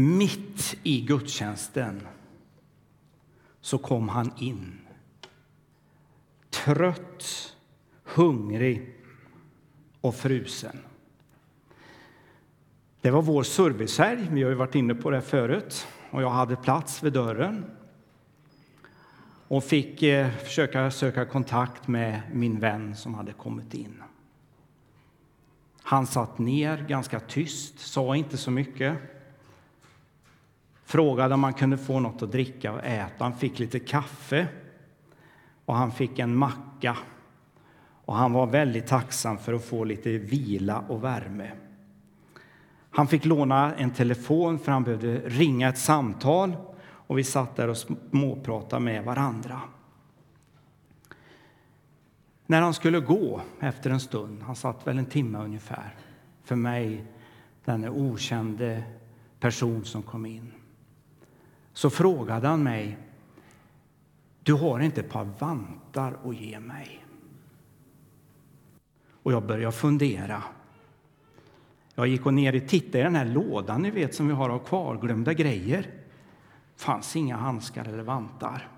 mitt i gudstjänsten så kom han in. Trött, hungrig och frusen. Det var vår servicehelg. Vi har ju varit inne på det förut. Och jag hade plats vid dörren och fick eh, försöka söka kontakt med min vän som hade kommit in. Han satt ner ganska tyst, sa inte så mycket. Frågade om han kunde få något att dricka och äta. Han fick lite kaffe och han fick en macka. Och han var väldigt tacksam för att få lite vila och värme. Han fick låna en telefon för han behövde ringa ett samtal och vi satt där och småpratade med varandra. När han skulle gå efter en stund, han satt väl en timme ungefär, för mig, den okände person som kom in, så frågade han mig, du har inte ett par vantar att ge mig? Och jag började fundera. Jag gick och ner och tittade i den här lådan ni vet som vi har av kvarglömda grejer. fanns inga handskar eller vantar.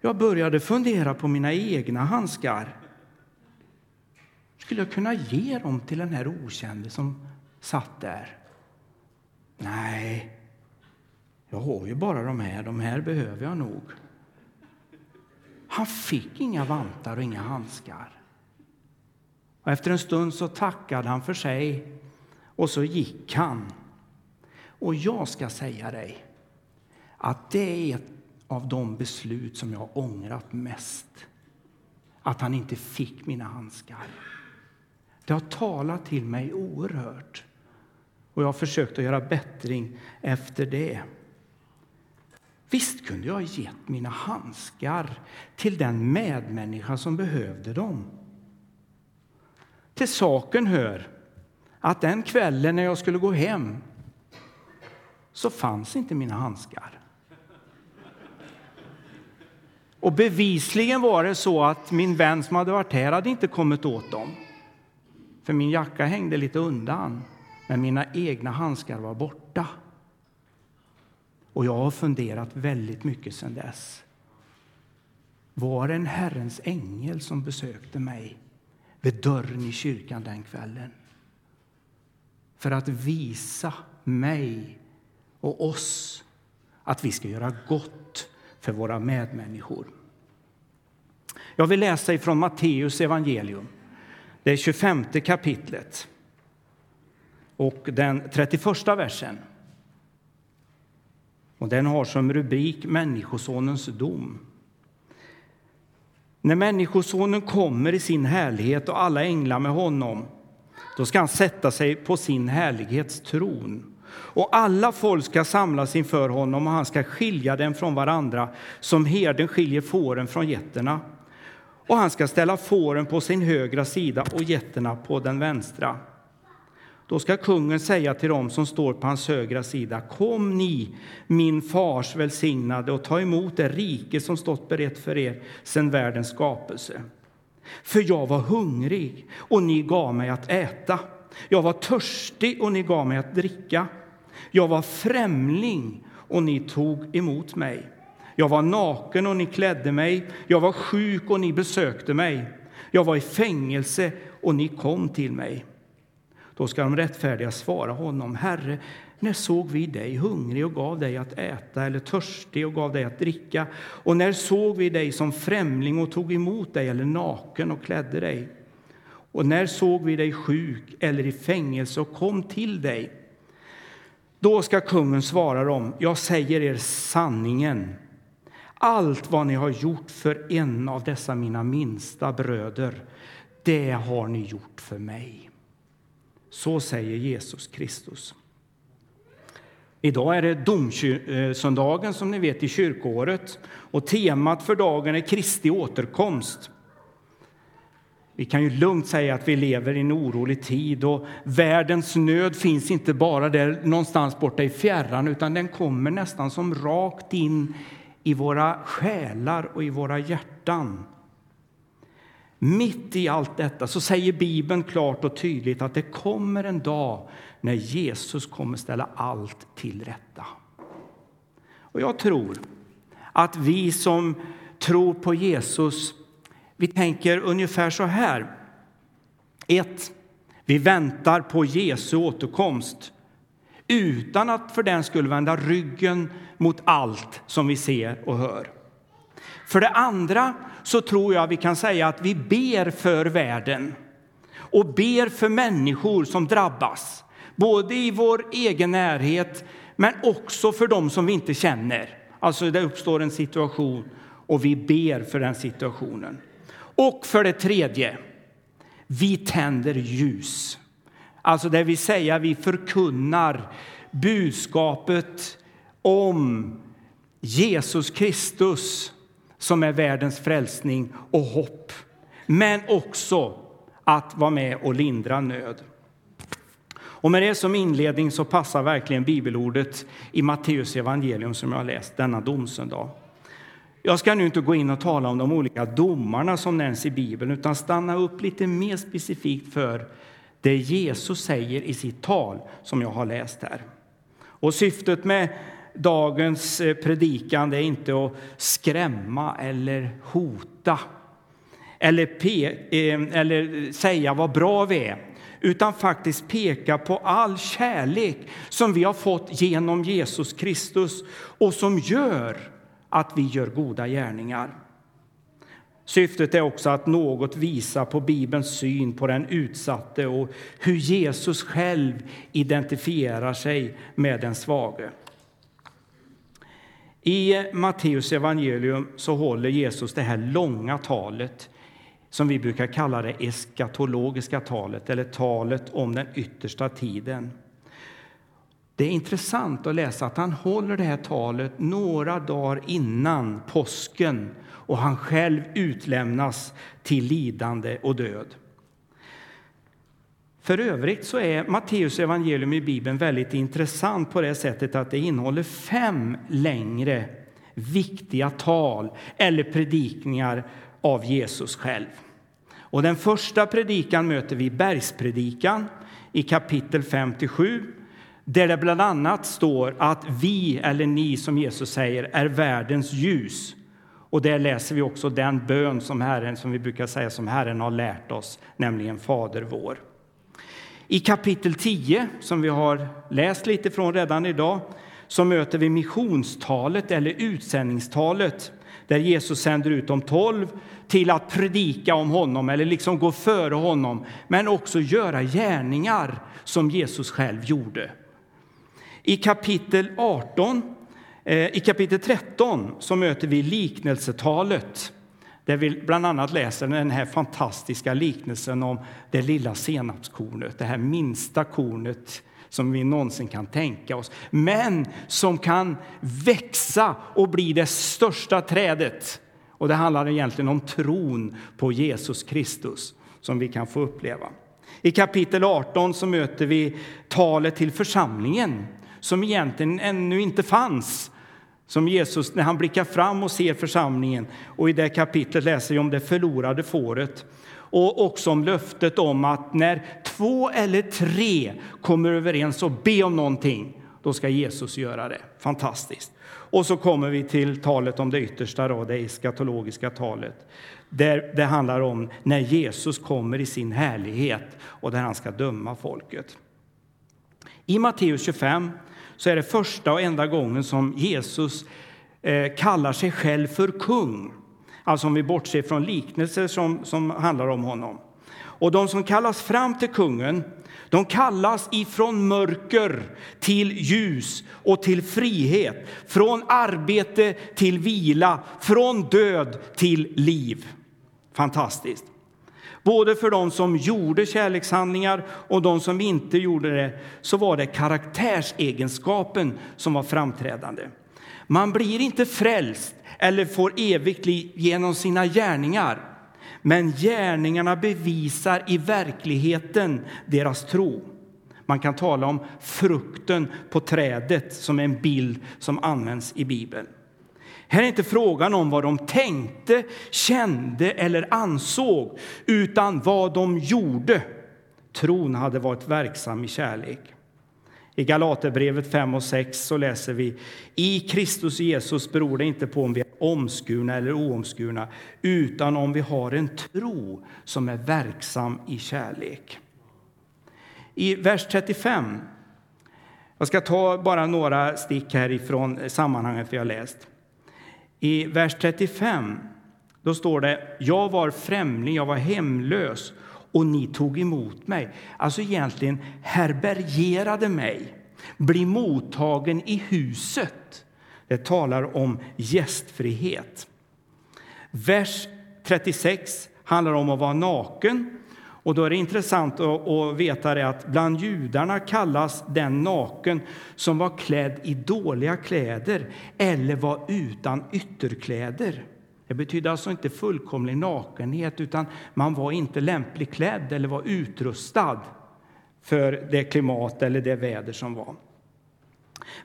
Jag började fundera på mina egna handskar. Skulle jag kunna ge dem till den här okände som satt där? Nej, jag har ju bara de här. De här behöver jag nog. Han fick inga vantar och inga handskar. Och efter en stund så tackade han för sig och så gick han. Och jag ska säga dig att det är ett av de beslut som jag har ångrat mest. Att han inte fick mina handskar. Det har talat till mig oerhört. Och jag har försökt att göra bättring efter det. Visst kunde jag ha gett mina handskar till den medmänniska som behövde dem. Till saken hör att den kvällen när jag skulle gå hem så fanns inte mina handskar. Och bevisligen var det så att min vän som hade varit här hade inte kommit åt dem. För min jacka hängde lite undan, men mina egna handskar var borta. Och jag har funderat väldigt mycket sedan dess. Var det en Herrens ängel som besökte mig vid dörren i kyrkan den kvällen? För att visa mig och oss att vi ska göra gott för våra medmänniskor. Jag vill läsa ifrån Matteus evangelium, det 25 kapitlet och den 31 versen. Och den har som rubrik Människosonens dom. När Människosonen kommer i sin härlighet och alla änglar med honom då ska han sätta sig på sin härlighets tron. och alla folk ska samlas inför honom och han ska skilja dem från varandra som herden skiljer fåren från getterna. Och han ska ställa fåren på sin högra sida och getterna på den vänstra. Då ska kungen säga till dem som står på hans högra sida Kom ni, min fars välsignade, och ta emot det rike som stått berett för er sedan världens skapelse. För jag var hungrig, och ni gav mig att äta. Jag var törstig, och ni gav mig att dricka. Jag var främling, och ni tog emot mig. Jag var naken, och ni klädde mig. Jag var sjuk, och ni besökte mig. Jag var i fängelse, och ni kom till mig. Då ska de rättfärdiga svara honom, Herre, när såg vi dig hungrig och gav dig att äta eller törstig och gav dig att dricka? Och när såg vi dig som främling och tog emot dig eller naken och klädde dig? Och när såg vi dig sjuk eller i fängelse och kom till dig? Då ska kungen svara dem, jag säger er sanningen. Allt vad ni har gjort för en av dessa mina minsta bröder, det har ni gjort för mig. Så säger Jesus Kristus. Idag är det domsöndagen eh, som ni vet i kyrkoåret och temat för dagen är Kristi återkomst. Vi kan ju lugnt säga att vi lever i en orolig tid och världens nöd finns inte bara där någonstans borta i fjärran utan den kommer nästan som rakt in i våra själar och i våra hjärtan mitt i allt detta så säger Bibeln klart och tydligt att det kommer en dag när Jesus kommer ställa allt till rätta. Och jag tror att vi som tror på Jesus, vi tänker ungefär så här. Ett, vi väntar på Jesu återkomst utan att för den skulle vända ryggen mot allt som vi ser och hör. För det andra så tror jag vi kan säga att vi ber för världen och ber för människor som drabbas, både i vår egen närhet men också för dem som vi inte känner. Alltså det uppstår en situation och vi ber för den situationen. Och för det tredje, vi tänder ljus. Alltså det vill säga vi förkunnar budskapet om Jesus Kristus som är världens frälsning och hopp. Men också att vara med och lindra nöd. Och med det som inledning så passar verkligen bibelordet i Matteus evangelium som jag har läst denna domsöndag. Jag ska nu inte gå in och tala om de olika domarna som nämns i Bibeln utan stanna upp lite mer specifikt för det Jesus säger i sitt tal som jag har läst här. Och syftet med dagens eh, predikan är inte att skrämma eller hota eller, pe eh, eller säga vad bra vi är utan faktiskt peka på all kärlek som vi har fått genom Jesus Kristus och som gör att vi gör goda gärningar. Syftet är också att något visa på Bibelns syn på den utsatte och hur Jesus själv identifierar sig med den svage. I Matteus evangelium så håller Jesus det här långa talet som vi brukar kalla det eskatologiska talet, eller talet om den yttersta tiden. Det är intressant att läsa att han håller det här talet några dagar innan påsken och han själv utlämnas till lidande och död. För övrigt så är Matteus evangelium i Bibeln väldigt intressant på det sättet att det innehåller fem längre viktiga tal eller predikningar av Jesus själv. Och den första predikan möter vi i bergspredikan i kapitel 57 där det bland annat står att vi, eller ni som Jesus säger, är världens ljus. Och där läser vi också den bön som Herren, som vi brukar säga, som Herren har lärt oss, nämligen Fader vår. I kapitel 10, som vi har läst lite från redan idag, så möter vi missionstalet eller utsändningstalet där Jesus sänder ut de tolv till att predika om honom eller liksom gå före honom, men också göra gärningar som Jesus själv gjorde. I kapitel 18, eh, i kapitel 13 så möter vi liknelsetalet där vi bland annat läser den här fantastiska liknelsen om det lilla senapskornet, det här minsta kornet som vi någonsin kan tänka oss, men som kan växa och bli det största trädet. Och det handlar egentligen om tron på Jesus Kristus som vi kan få uppleva. I kapitel 18 så möter vi talet till församlingen som egentligen ännu inte fanns. Som Jesus när han blickar fram och ser församlingen. Och I det kapitlet läser vi om det förlorade fåret och också om löftet om att när två eller tre kommer överens och ber om någonting, då ska Jesus göra det. Fantastiskt. Och så kommer vi till talet om det yttersta, då, det eskatologiska talet. Där det handlar om när Jesus kommer i sin härlighet och där han ska döma folket. I Matteus 25 så är det första och enda gången som Jesus eh, kallar sig själv för kung. Alltså om vi bortser från liknelser som, som handlar om honom. Och de som kallas fram till kungen, de kallas ifrån mörker till ljus och till frihet, från arbete till vila, från död till liv. Fantastiskt. Både för de som gjorde kärlekshandlingar och de som inte gjorde det så var det karaktärsegenskapen som var framträdande. Man blir inte frälst eller får evigt liv genom sina gärningar. Men gärningarna bevisar i verkligheten deras tro. Man kan tala om frukten på trädet som en bild som används i Bibeln. Här är inte frågan om vad de tänkte, kände eller ansåg, utan vad de gjorde. Tron hade varit verksam i kärlek. I Galaterbrevet 5 och 6 så läser vi i Kristus Jesus beror det inte på om vi är omskurna eller oomskurna utan om vi har en tro som är verksam i kärlek. I vers 35 jag ska ta bara några stick härifrån sammanhanget vi har läst. I vers 35 då står det Jag var främling, jag var hemlös och ni tog emot mig. Alltså egentligen herbergerade mig. Bli mottagen i huset. Det talar om gästfrihet. Vers 36 handlar om att vara naken. Och då är det intressant att veta det att bland judarna kallas den naken som var klädd i dåliga kläder eller var utan ytterkläder. Det betyder alltså inte fullkomlig nakenhet, utan man var inte lämpligt klädd eller var utrustad för det klimat eller det väder som var.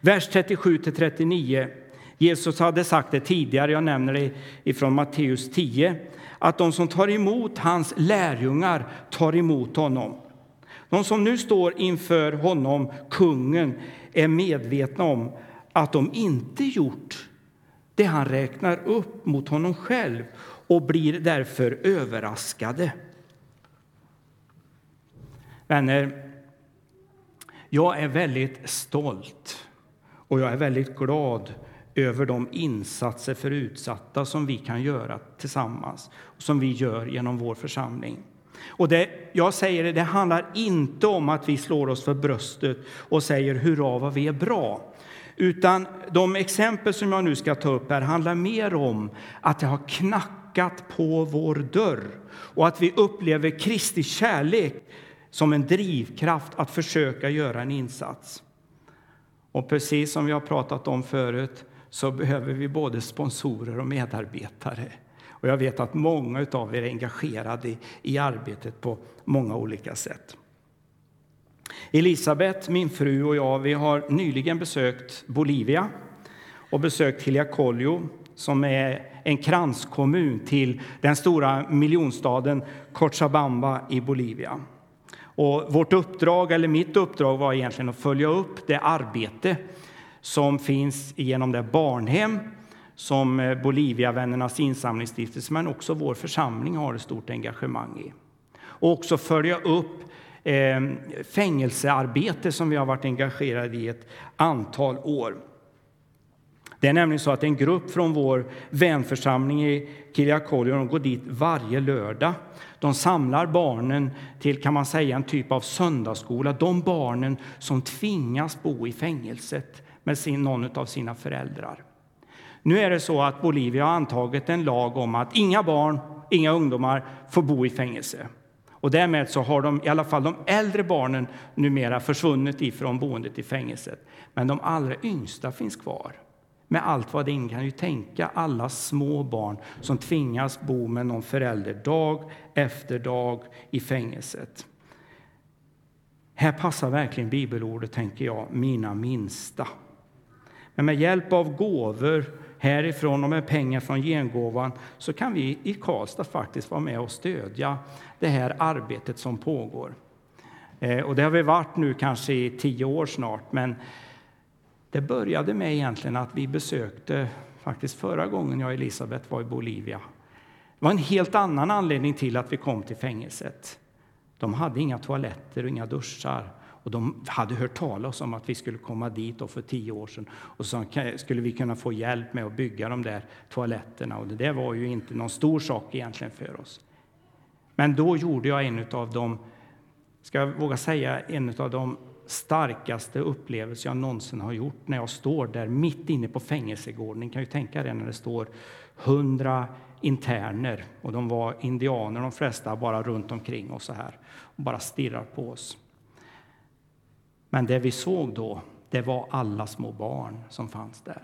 Vers 37-39. Jesus hade sagt det tidigare, jag nämner det ifrån Matteus 10, att de som tar emot hans lärjungar tar emot honom. De som nu står inför honom, kungen, är medvetna om att de inte gjort det han räknar upp mot honom själv och blir därför överraskade. Vänner, jag är väldigt stolt och jag är väldigt glad över de insatser för utsatta som vi kan göra tillsammans och som vi gör genom vår församling. Och det, jag säger det, det handlar inte om att vi slår oss för bröstet och säger hurra vad vi är bra. Utan de exempel som jag nu ska ta upp här handlar mer om att det har knackat på vår dörr och att vi upplever Kristi kärlek som en drivkraft att försöka göra en insats. Och precis som vi har pratat om förut så behöver vi både sponsorer och medarbetare. Och jag vet att många av er är engagerade i arbetet på många olika sätt. Elisabet, min fru och jag vi har nyligen besökt Bolivia och besökt Hiliacolio som är en kranskommun till den stora miljonstaden Cochabamba i Bolivia. Och vårt uppdrag, eller mitt uppdrag var egentligen att följa upp det arbete som finns genom det barnhem som eh, Boliviavännernas insamlingsstiftelse men också vår församling har ett stort engagemang i. Och också följa upp eh, fängelsearbete som vi har varit engagerade i ett antal år. Det är nämligen så att en grupp från vår vänförsamling i Kiliakolio går dit varje lördag. De samlar barnen till kan man säga en typ av söndagsskola. De barnen som tvingas bo i fängelset med sin, någon av sina föräldrar. Nu är det så att Bolivia har antagit en lag om att inga barn, inga ungdomar får bo i fängelse. Och därmed så har de, i alla fall de äldre barnen numera försvunnit ifrån boendet i fängelset. Men de allra yngsta finns kvar. Med allt vad det in kan ju tänka, alla små barn som tvingas bo med någon förälder dag efter dag i fängelset. Här passar verkligen bibelordet, tänker jag, mina minsta. Men med hjälp av gåvor härifrån och med pengar från gengåvan så kan vi i Karlstad faktiskt vara med och stödja det här arbetet som pågår. Eh, och det har vi varit nu kanske i tio år snart, men det började med egentligen att vi besökte, faktiskt förra gången jag och Elisabet var i Bolivia. Det var en helt annan anledning till att vi kom till fängelset. De hade inga toaletter och inga duschar. Och de hade hört talas om att vi skulle komma dit för tio år sedan och så skulle vi kunna få hjälp med att bygga de där toaletterna. Och det där var ju inte någon stor sak egentligen för oss. Men då gjorde jag en av de, ska jag våga säga, en av de starkaste upplevelser jag någonsin har gjort när jag står där mitt inne på fängelsegården. Ni kan ju tänka er när det står hundra interner och de var indianer de flesta bara runt omkring oss så här och bara stirrar på oss. Men det vi såg då, det var alla små barn som fanns där.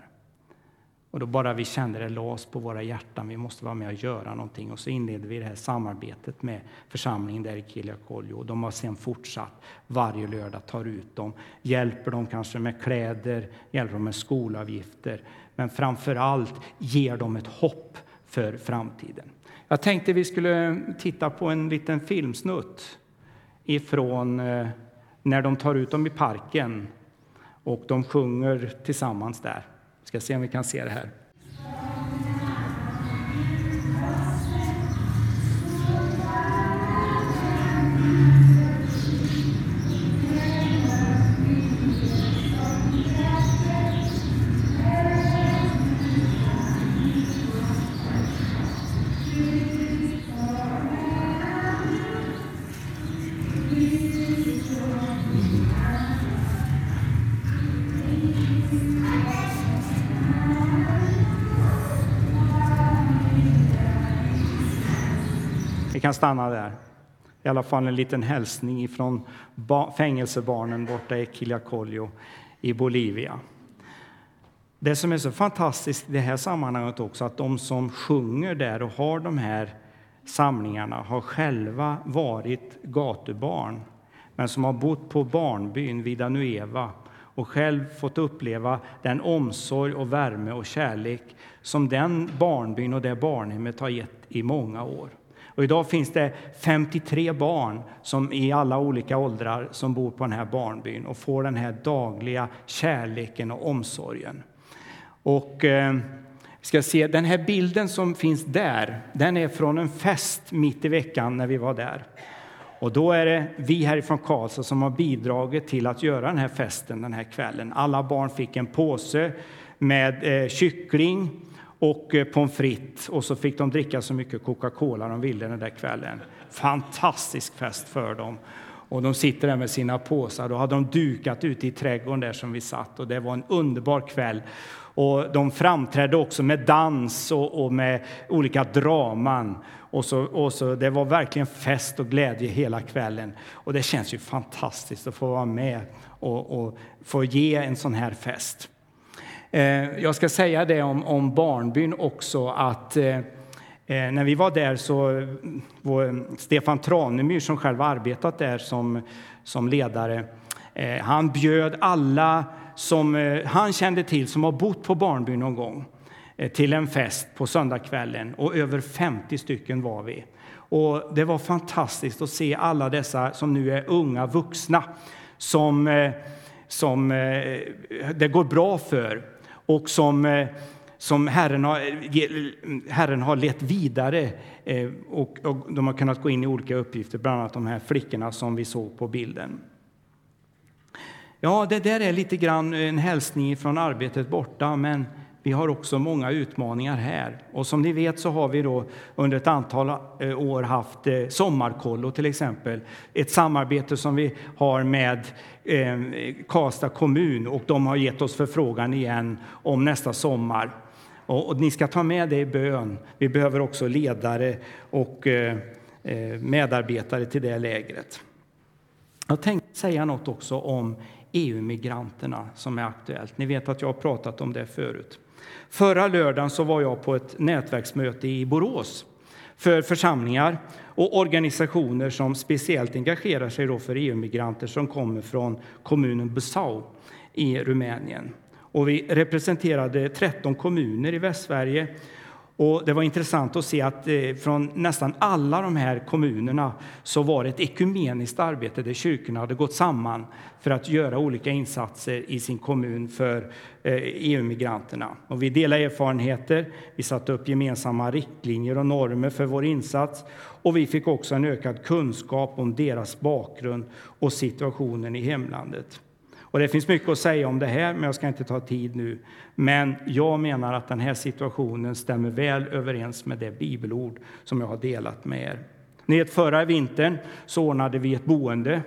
Och då bara vi kände det las på våra hjärtan, vi måste vara med och göra någonting. Och så inledde vi det här samarbetet med församlingen där i Kiljakoljo. De har sedan fortsatt varje lördag, tar ut dem, hjälper dem kanske med kläder, hjälper dem med skolavgifter. Men framför allt ger dem ett hopp för framtiden. Jag tänkte vi skulle titta på en liten filmsnutt ifrån eh, när de tar ut dem i parken och de sjunger tillsammans där. Vi ska se om vi kan se det här. Kan stanna där. I alla fall en liten hälsning från fängelsebarnen borta i Quillacollo i Bolivia. Det som är så fantastiskt i det här sammanhanget också att de som sjunger där och har de här samlingarna har själva varit gatubarn men som har bott på barnbyn Vida Nueva och själv fått uppleva den omsorg och värme och kärlek som den barnbyn och det barnhemmet har gett i många år. Och idag finns det 53 barn som i alla olika åldrar som bor på den här barnbyn och får den här dagliga kärleken och omsorgen. Och eh, ska se, den här bilden som finns där, den är från en fest mitt i veckan när vi var där. Och då är det vi härifrån Karlstad som har bidragit till att göra den här festen den här kvällen. Alla barn fick en påse med eh, kyckling, och eh, pommes frites och så fick de dricka så mycket Coca-Cola de ville den där kvällen. Fantastisk fest för dem. Och de sitter där med sina påsar. Då hade de dukat ute i trädgården där som vi satt och det var en underbar kväll. Och de framträdde också med dans och, och med olika draman. Och så, och så, det var verkligen fest och glädje hela kvällen. Och det känns ju fantastiskt att få vara med och, och få ge en sån här fest. Eh, jag ska säga det om, om barnbyn också att eh, eh när vi var där så var Stefan Tranemyr som själv arbetat där som, som ledare, eh, han bjöd alla som han kände till som har bott på barnbyn någon gång till en fest på söndagskvällen och över 50 stycken var vi. Och det var fantastiskt att se alla dessa som nu är unga vuxna som, som det går bra för och som, eh, som Herren, har, Herren har lett vidare. Eh, och, och de har kunnat gå in i olika uppgifter, bland annat de här flickorna som vi såg på bilden. Ja, det där är lite grann en hälsning från arbetet borta, men vi har också många utmaningar här. Och som ni vet så har vi då under ett antal eh, år haft Sommarkollo till exempel. Ett samarbete som vi har med eh, Karlstad kommun och de har gett oss förfrågan igen om nästa sommar. Och, och ni ska ta med det i bön. Vi behöver också ledare och eh, eh, medarbetare till det lägret. Jag tänkte säga något också om EU-migranterna som är aktuellt. Ni vet att jag har pratat om det förut. Förra lördagen så var jag på ett nätverksmöte i Borås för församlingar och organisationer som speciellt engagerar sig då för EU-migranter som kommer från kommunen Busau i Rumänien. Och vi representerade 13 kommuner i Västsverige och det var intressant att se att eh, från nästan alla de här kommunerna så var det ett ekumeniskt arbete där kyrkorna hade gått samman för att göra olika insatser i sin kommun för eh, EU-migranterna. Och vi delade erfarenheter, vi satte upp gemensamma riktlinjer och normer för vår insats och vi fick också en ökad kunskap om deras bakgrund och situationen i hemlandet. Och det finns mycket att säga om det här, men jag ska inte ta tid nu. Men jag menar att den här situationen stämmer väl överens med det bibelord som jag har delat med er. Ni vet, förra vintern så ordnade vi ett boende.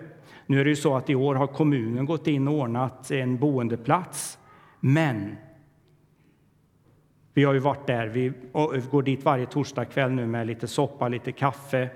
Nu är det ju så att i år har kommunen gått in och ordnat en boendeplats. Men vi har ju varit där. Vi eh, går dit varje torsdagkväll nu med lite soppa, lite kaffe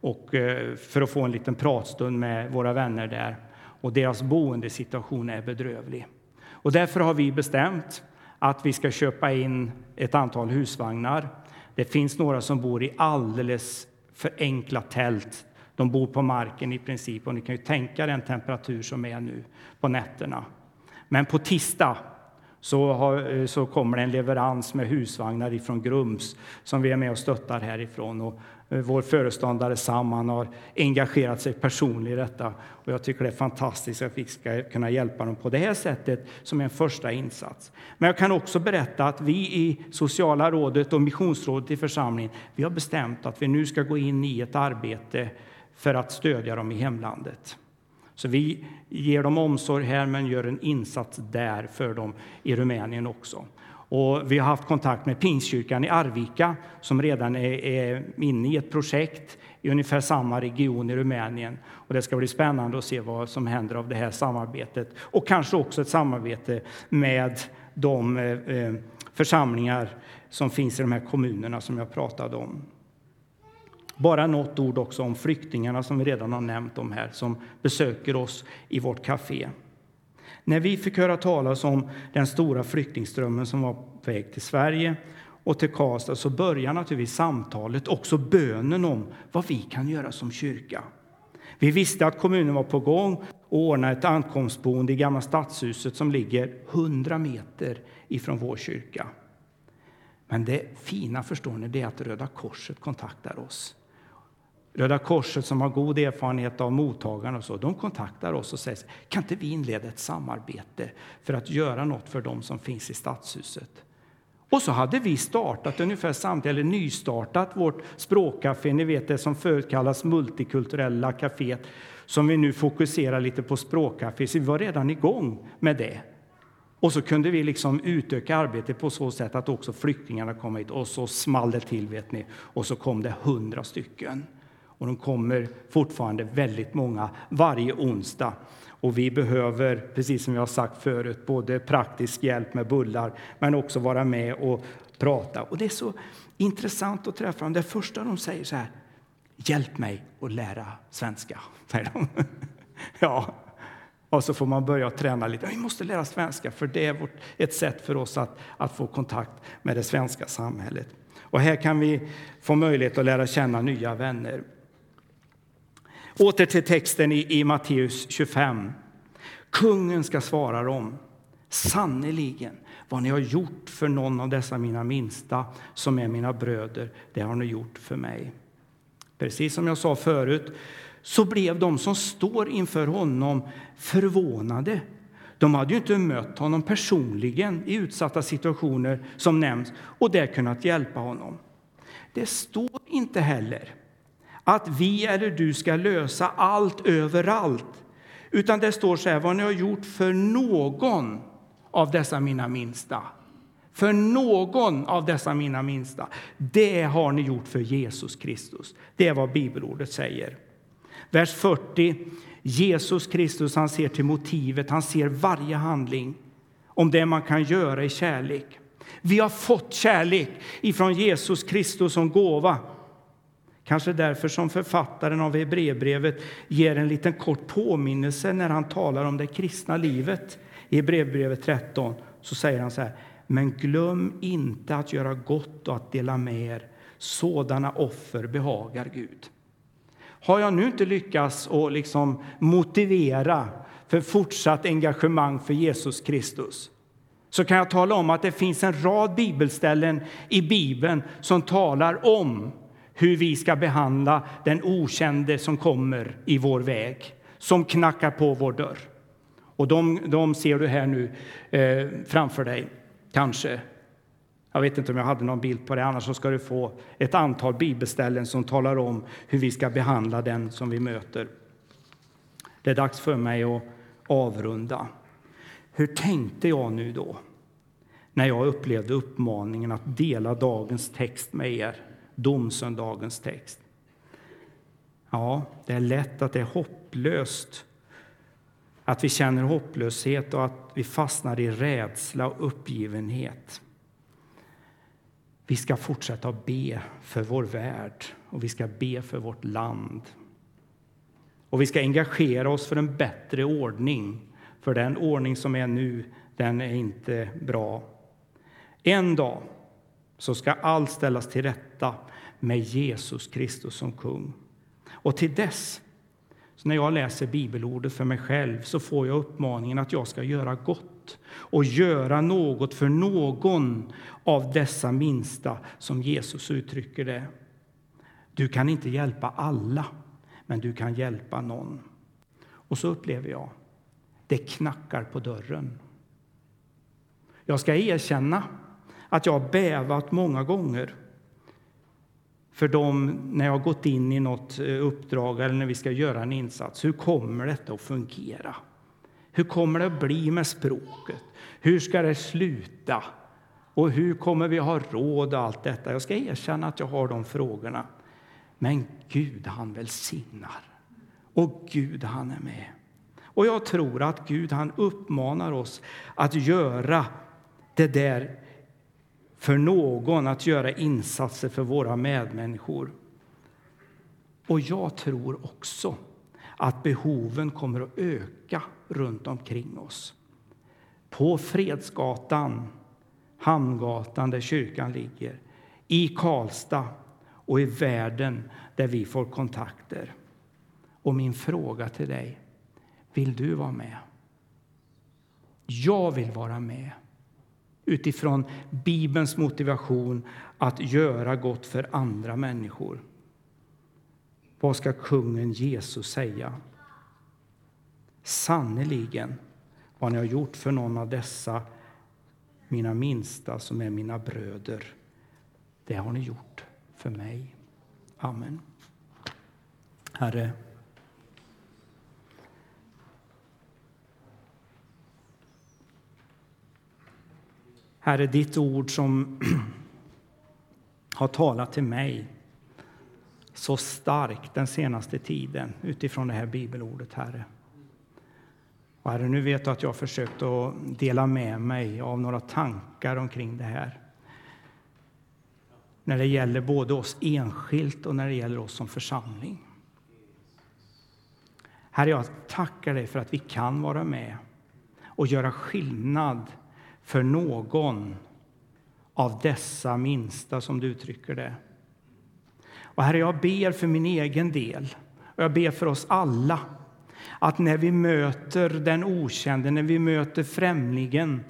och eh, för att få en liten pratstund med våra vänner där och deras boendesituation är bedrövlig. Och därför har vi bestämt att vi ska köpa in ett antal husvagnar. Det finns några som bor i alldeles för enkla tält. De bor på marken i princip och ni kan ju tänka den temperatur som är nu på nätterna. Men på tisdag så, har, så kommer det en leverans med husvagnar ifrån Grums som vi är med och stöttar härifrån. Och Eh, vår föreståndare Sam har engagerat sig personligt i detta. Och jag tycker det är fantastiskt att vi ska kunna hjälpa dem på det här sättet som en första insats. Men jag kan också berätta att vi i sociala rådet och missionsrådet i församlingen vi har bestämt att vi nu ska gå in i ett arbete för att stödja dem i hemlandet. Så vi ger dem omsorg här, men gör en insats där för dem i Rumänien också. Och vi har haft kontakt med Pingstkyrkan i Arvika som redan är, är inne i ett projekt i ungefär samma region i Rumänien. Och det ska bli spännande att se vad som händer av det här samarbetet och kanske också ett samarbete med de eh, eh, församlingar som finns i de här kommunerna som jag pratade om. Bara något ord också om flyktingarna som vi redan har nämnt om här, som besöker oss i vårt café. När vi fick höra talas om den stora flyktingströmmen som var på väg till Sverige och till Karlstad så börjar naturligtvis samtalet, också bönen om vad vi kan göra som kyrka. Vi visste att kommunen var på gång att ordna ett ankomstboende i Gamla stadshuset som ligger 100 meter ifrån vår kyrka. Men det fina förstår ni, det är att Röda Korset kontaktar oss. Röda Korset som har god erfarenhet av mottagarna och så, de kontaktar oss och säger kan inte vi inleda ett samarbete för att göra något för dem som finns i stadshuset. Och så hade vi startat ungefär samtidigt, eller nystartat vårt språkcafé, ni vet det som förut kallas multikulturella kaféet, som vi nu fokuserar lite på språkcafé, så vi var redan igång med det. Och så kunde vi liksom utöka arbetet på så sätt att också flyktingarna kom hit och så small det till, vet ni, och så kom det hundra stycken. Och de kommer fortfarande väldigt många varje onsdag. Och vi behöver, precis som jag har sagt förut, både praktisk hjälp med bullar men också vara med och prata. Och det är så intressant att träffa dem. Det första de säger så här, hjälp mig att lära svenska, säger de. ja, och så får man börja träna lite. Vi måste lära svenska, för det är vårt, ett sätt för oss att, att få kontakt med det svenska samhället. Och här kan vi få möjlighet att lära känna nya vänner. Åter till texten i, i Matteus 25. Kungen ska svara dem. Sannerligen, vad ni har gjort för någon av dessa mina minsta som är mina bröder, det har ni gjort för mig. Precis som jag sa förut, så blev de som står inför honom förvånade. De hade ju inte mött honom personligen i utsatta situationer som nämns och där kunnat hjälpa honom. Det står inte heller att vi eller du ska lösa allt överallt. Utan det står så här, vad ni har gjort för någon av dessa mina minsta. För någon av dessa mina minsta. Det har ni gjort för Jesus Kristus. Det är vad bibelordet säger. Vers 40. Jesus Kristus han ser till motivet, han ser varje handling om det man kan göra i kärlek. Vi har fått kärlek ifrån Jesus Kristus som gåva. Kanske därför som författaren av Hebreerbrevet ger en liten kort påminnelse när han talar om det kristna livet. I Hebreerbrevet 13 så säger han så här. Men glöm inte att göra gott och att dela med er. Sådana offer behagar Gud. Har jag nu inte lyckats att liksom motivera för fortsatt engagemang för Jesus Kristus så kan jag tala om att det finns en rad bibelställen i Bibeln som talar om hur vi ska behandla den okände som kommer i vår väg, som knackar på vår dörr. Och de, de ser du här nu eh, framför dig, kanske. Jag vet inte om jag hade någon bild på det, annars så ska du få ett antal bibelställen som talar om hur vi ska behandla den som vi möter. Det är dags för mig att avrunda. Hur tänkte jag nu då, när jag upplevde uppmaningen att dela dagens text med er? Domsöndagens text. Ja, det är lätt att det är hopplöst, att vi känner hopplöshet och att vi fastnar i rädsla och uppgivenhet. Vi ska fortsätta att be för vår värld och vi ska be för vårt land. Och vi ska engagera oss för en bättre ordning, för den ordning som är nu, den är inte bra. En dag så ska allt ställas till rätta med Jesus Kristus som kung. Och till dess, så när jag läser bibelordet för mig själv, så får jag uppmaningen att jag ska göra gott och göra något för någon av dessa minsta, som Jesus uttrycker det. Du kan inte hjälpa alla, men du kan hjälpa någon. Och så upplever jag, det knackar på dörren. Jag ska erkänna att jag har bävat många gånger för dem när jag har gått in i något eh, uppdrag eller när vi ska göra en insats. Hur kommer detta att fungera? Hur kommer det att bli med språket? Hur ska det sluta? Och hur kommer vi ha råd och allt detta? Jag ska erkänna att jag har de frågorna. Men Gud, han välsignar. Och Gud, han är med. Och jag tror att Gud, han uppmanar oss att göra det där för någon, att göra insatser för våra medmänniskor. Och jag tror också att behoven kommer att öka runt omkring oss. På Fredsgatan, Hamngatan där kyrkan ligger, i Karlstad och i världen där vi får kontakter. Och min fråga till dig, vill du vara med? Jag vill vara med utifrån Bibelns motivation att göra gott för andra människor. Vad ska kungen Jesus säga? Sannerligen, vad ni har gjort för någon av dessa mina minsta som är mina bröder, det har ni gjort för mig. Amen. Herre, Herre, ditt ord som har talat till mig så starkt den senaste tiden utifrån det här bibelordet, Herre. Och herre, nu vet du att jag har försökt att dela med mig av några tankar omkring det här. När det gäller både oss enskilt och när det gäller oss som församling. Herre, jag tackar dig för att vi kan vara med och göra skillnad för någon av dessa minsta, som du uttrycker det. Och herre, jag ber för min egen del, och jag ber för oss alla att när vi möter den okände, när vi möter främlingen,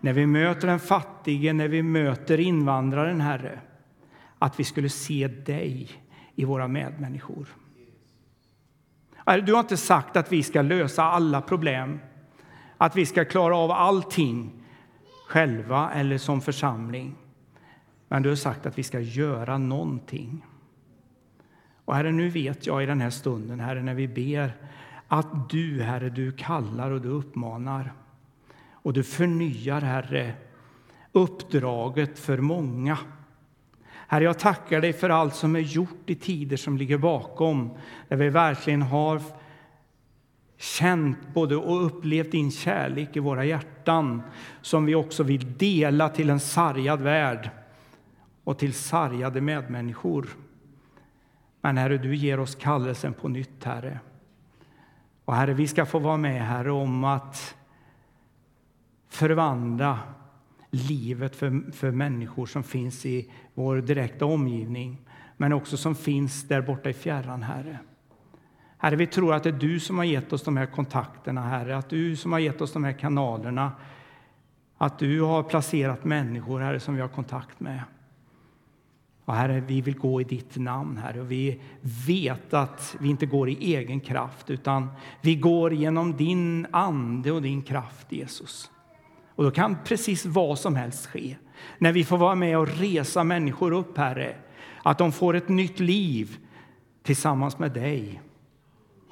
när vi möter den fattige, när vi möter invandraren, Herre, att vi skulle se dig i våra medmänniskor. Du har inte sagt att vi ska lösa alla problem, att vi ska klara av allting själva eller som församling. Men du har sagt att vi ska göra någonting. Och Herre, nu vet jag i den här stunden, Herre, när vi ber att du, Herre, du kallar och du uppmanar och du förnyar, Herre, uppdraget för många. Herre, jag tackar dig för allt som är gjort i tider som ligger bakom, där vi verkligen har känt både och upplevt din kärlek i våra hjärtan som vi också vill dela till en sargad värld och till sargade medmänniskor. Men Herre, du ger oss kallelsen på nytt, Herre. Och Herre, vi ska få vara med, Herre, om att förvandla livet för, för människor som finns i vår direkta omgivning, men också som finns där borta i fjärran, Herre. Herre, vi tror att det är du som har gett oss de här kontakterna, Herre, att du som har gett oss de här kanalerna, att du har placerat människor, Herre, som vi har kontakt med. Och herre, vi vill gå i ditt namn, Herre, och vi vet att vi inte går i egen kraft, utan vi går genom din ande och din kraft, Jesus. Och då kan precis vad som helst ske. När vi får vara med och resa människor upp, Herre, att de får ett nytt liv tillsammans med dig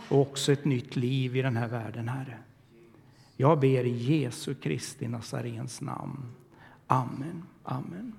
och också ett nytt liv i den här världen, Herre. Jag ber i Jesu Kristi Nazarens namn. Amen. Amen.